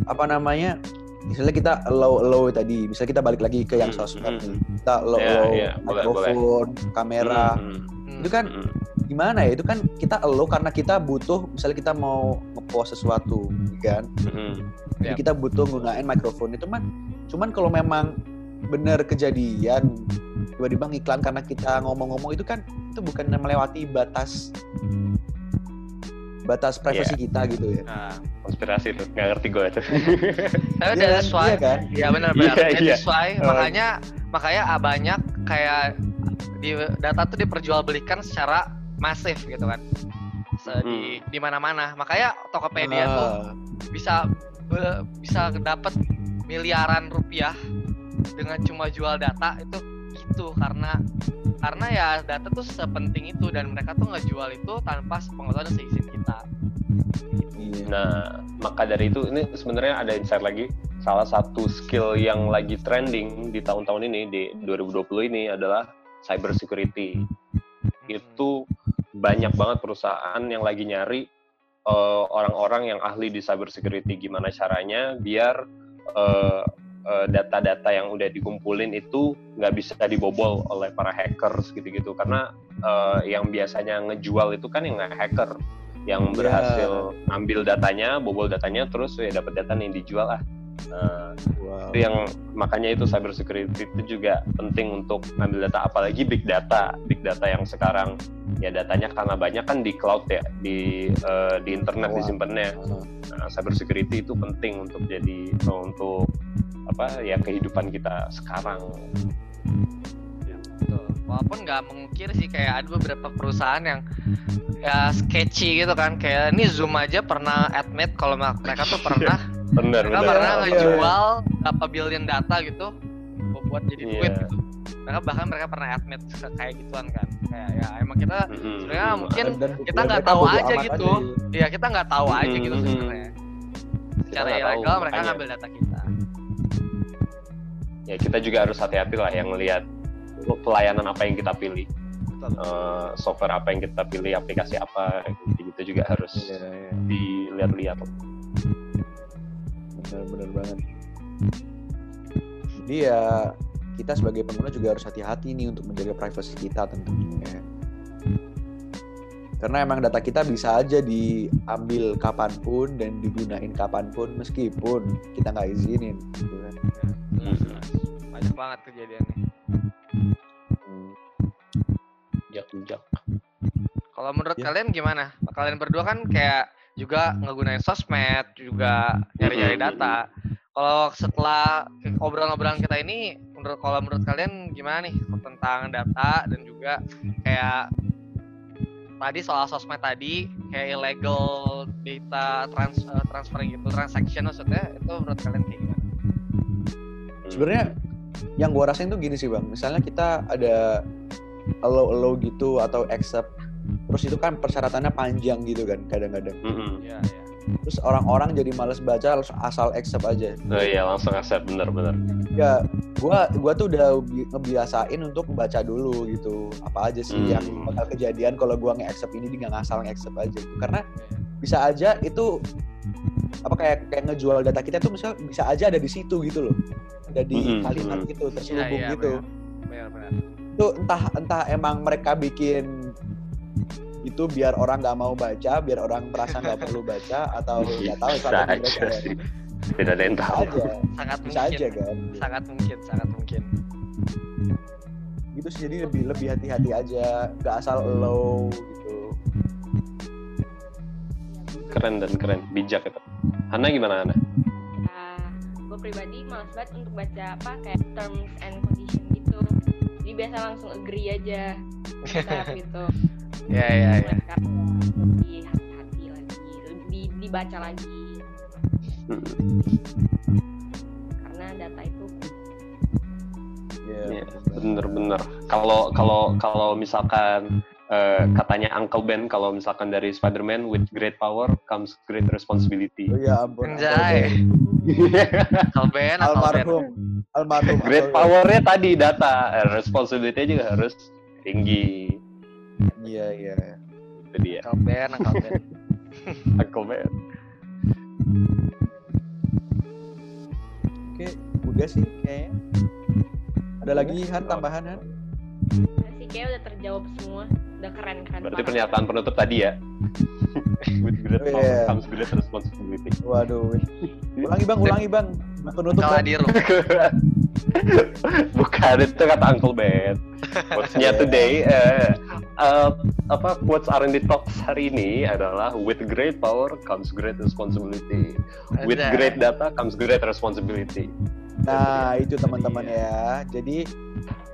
apa namanya? Misalnya kita low low tadi, misalnya kita balik lagi ke yang Mm, sosmed mm. nih. Kita low Iya, low iya, boleh, mikrofon, kamera. Mm, Hmm. Itu kan mm, gimana ya? Itu kan kita low karena kita butuh misalnya kita mau ngepost sesuatu, kan? mm, mm. Jadi Yap. kita butuh gunain mikrofon itu mah. Cuman kalau memang benar kejadian tiba-tiba ngiklan karena kita ngomong-ngomong itu kan itu bukan melewati batas batas privasi kita gitu ya. Nah, konspirasi tuh nggak ngerti gue tuh <laughs> tapi Iya that's kan? why Iya kan? ya benar-benar Iya, iya. that's why Oh. makanya makanya ah, banyak kayak di data tuh diperjualbelikan secara masif gitu kan Se- di di mana-mana makanya Tokopedia tuh Ah, bisa be- bisa dapat miliaran rupiah dengan cuma jual data itu itu karena karena ya data tuh sepenting itu dan mereka tuh ngejual itu tanpa sepengetahuan dan seizin kita. Iya. nah maka dari itu ini sebenarnya ada insight lagi. Salah satu skill yang lagi trending di tahun-tahun ini di 2020 ini adalah cyber security. Itu banyak banget perusahaan yang lagi nyari eh, orang-orang yang ahli di cyber security. Gimana caranya biar eh, data-data yang udah dikumpulin itu nggak bisa dibobol oleh para hackers gitu-gitu karena eh, yang biasanya ngejual itu kan yang hacker yang Iya. berhasil ambil datanya, bobol datanya, terus ya dapat data yang dijual lah. Nah, Wow. itu yang makanya itu cyber security itu juga penting untuk ngambil data apalagi big data big data yang sekarang ya datanya karena banyak kan di cloud ya di eh, di internet Wah. disimpannya nah, cyber security itu penting untuk jadi untuk apa ya kehidupan kita sekarang Betul. Walaupun nggak mengukir sih kayak ada beberapa perusahaan yang ya sketchy gitu kan kayak ini Zoom aja pernah admit kalau mereka tuh pernah <laughs> benar mereka benar pernah Iya, ngejual berapa billion data gitu buat jadi Iya. duit gitu. Mereka bahkan mereka pernah admit kayak gituan kan. Kayak ya emang kita Mm-mm. sebenarnya mungkin Dan kita ya nggak mereka tahu aja gitu. ya kita nggak tahu aja gitu sebenarnya. Secara nggak ilegal mereka ngambil data kita. Ya kita juga harus hati-hati lah yang lihat pelayanan apa yang kita pilih. Eh, software apa yang kita pilih aplikasi apa gitu juga harus Iya, iya. dilihat-lihat benar-benar banget. Jadi ya kita sebagai pengguna juga harus hati-hati nih untuk menjaga privasi kita tentunya. Karena emang data kita bisa aja diambil kapan pun dan digunain kapan pun meskipun kita nggak izinin. Gitu kan. Jelas. Banyak banget kejadiannya. Hmm. bijak-bijak Kalau menurut Ya. kalian gimana? Kalian berdua kan kayak juga ngegunain sosmed, juga nyari-nyari data. Kalau setelah obrolan-obrolan kita ini, menurut kalau menurut kalian gimana nih tentang data dan juga kayak tadi soal sosmed tadi kayak illegal data trans eh, transferring gitu, transaction maksudnya itu menurut kalian kayak gimana? Sebenarnya yang gua rasain tuh gini sih bang. Misalnya kita ada allow allow gitu atau accept, terus itu kan persyaratannya panjang gitu kan kadang-kadang. Mm-mm. Iya, iya. Terus orang-orang jadi males baca langsung asal accept aja. Oh iya langsung accept bener-bener. Ya, gua gua tuh udah bi- ngebiasain untuk baca dulu gitu. Apa aja sih Hmm. yang bakal kejadian kalau gua nge-accept ini dia nggak ngasal nge-accept aja gitu. Karena bisa aja itu apa kayak kayak ngejual data kita tuh misal bisa aja ada di situ gitu loh. Ada di Mm-mm, kalimat mm. gitu terselubung iya, gitu. Benar, benar. Itu entah entah emang mereka bikin itu biar orang nggak mau baca, biar orang merasa nggak perlu baca atau <laughs> nggak tahu Bisa strategi aja mereka. sih. Tidak ada yang Bisa tahu. aja, Sangat bisa mungkin. aja kan. Sangat mungkin, sangat mungkin. gitu sih jadi lebih lebih hati-hati aja nggak asal low gitu Keren dan keren, bijak itu. Hana gimana Hana? gue pribadi malas banget untuk baca apa kayak terms and condition gitu jadi biasa langsung agree aja <laughs> gitu Iya, iya, iya. Nah, sekarang lebih hati-hati lagi lebih dibaca lagi karena data itu Iya, bener-bener. Kalau kalau kalau misalkan eh, katanya Uncle Ben kalau misalkan dari Spider-Man with great power comes great responsibility. oh ya ampun Anjay. Kalben, Kalben. almarhum almarhum great Uncle Ben. powernya tadi data, eh, responsibility juga harus tinggi. Iya iya Itu dia, Kalben, Kalben. <laughs> Uncle Ben. oke udah sih kayaknya ada lagi Han tambahan Han sih kayak udah terjawab semua udah keren keren Berarti banget. pernyataan penutup tadi ya. <laughs> with great Oh, power iya. comes great responsibility. waduh ulangi bang ulangi bang penutup Kalau Bang. <laughs> <laughs> Bukan itu kata Uncle Ben. Quotes-nya <laughs> today eh, eh, apa quotes R&D Talks hari ini adalah with great power comes great responsibility. With great data comes great responsibility. Nah, itu teman-teman ya. Jadi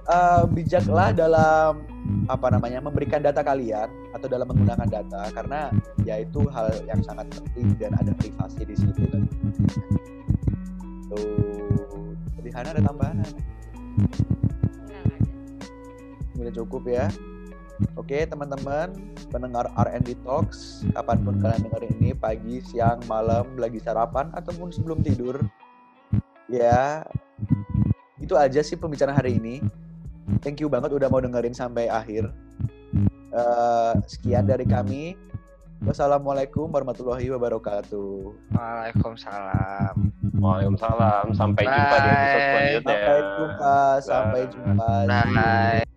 eh, bijaklah dalam apa namanya memberikan data kalian atau dalam menggunakan data karena ya itu hal yang sangat penting dan ada privasi di situ kan. Tuh. Jadi Hana ada tambahan? Udah cukup ya. Oke teman-teman pendengar R&D Talks kapan pun kalian dengerin ini pagi, siang, malam, lagi sarapan ataupun sebelum tidur ya itu aja sih pembicaraan hari ini. Thank you banget udah mau dengerin sampai akhir. Eh, sekian dari kami. Wassalamualaikum warahmatullahi wabarakatuh. Waalaikumsalam. Waalaikumsalam. Sampai jumpa di episode Bye. selanjutnya. Sampai jumpa, sampai jumpa. Bye.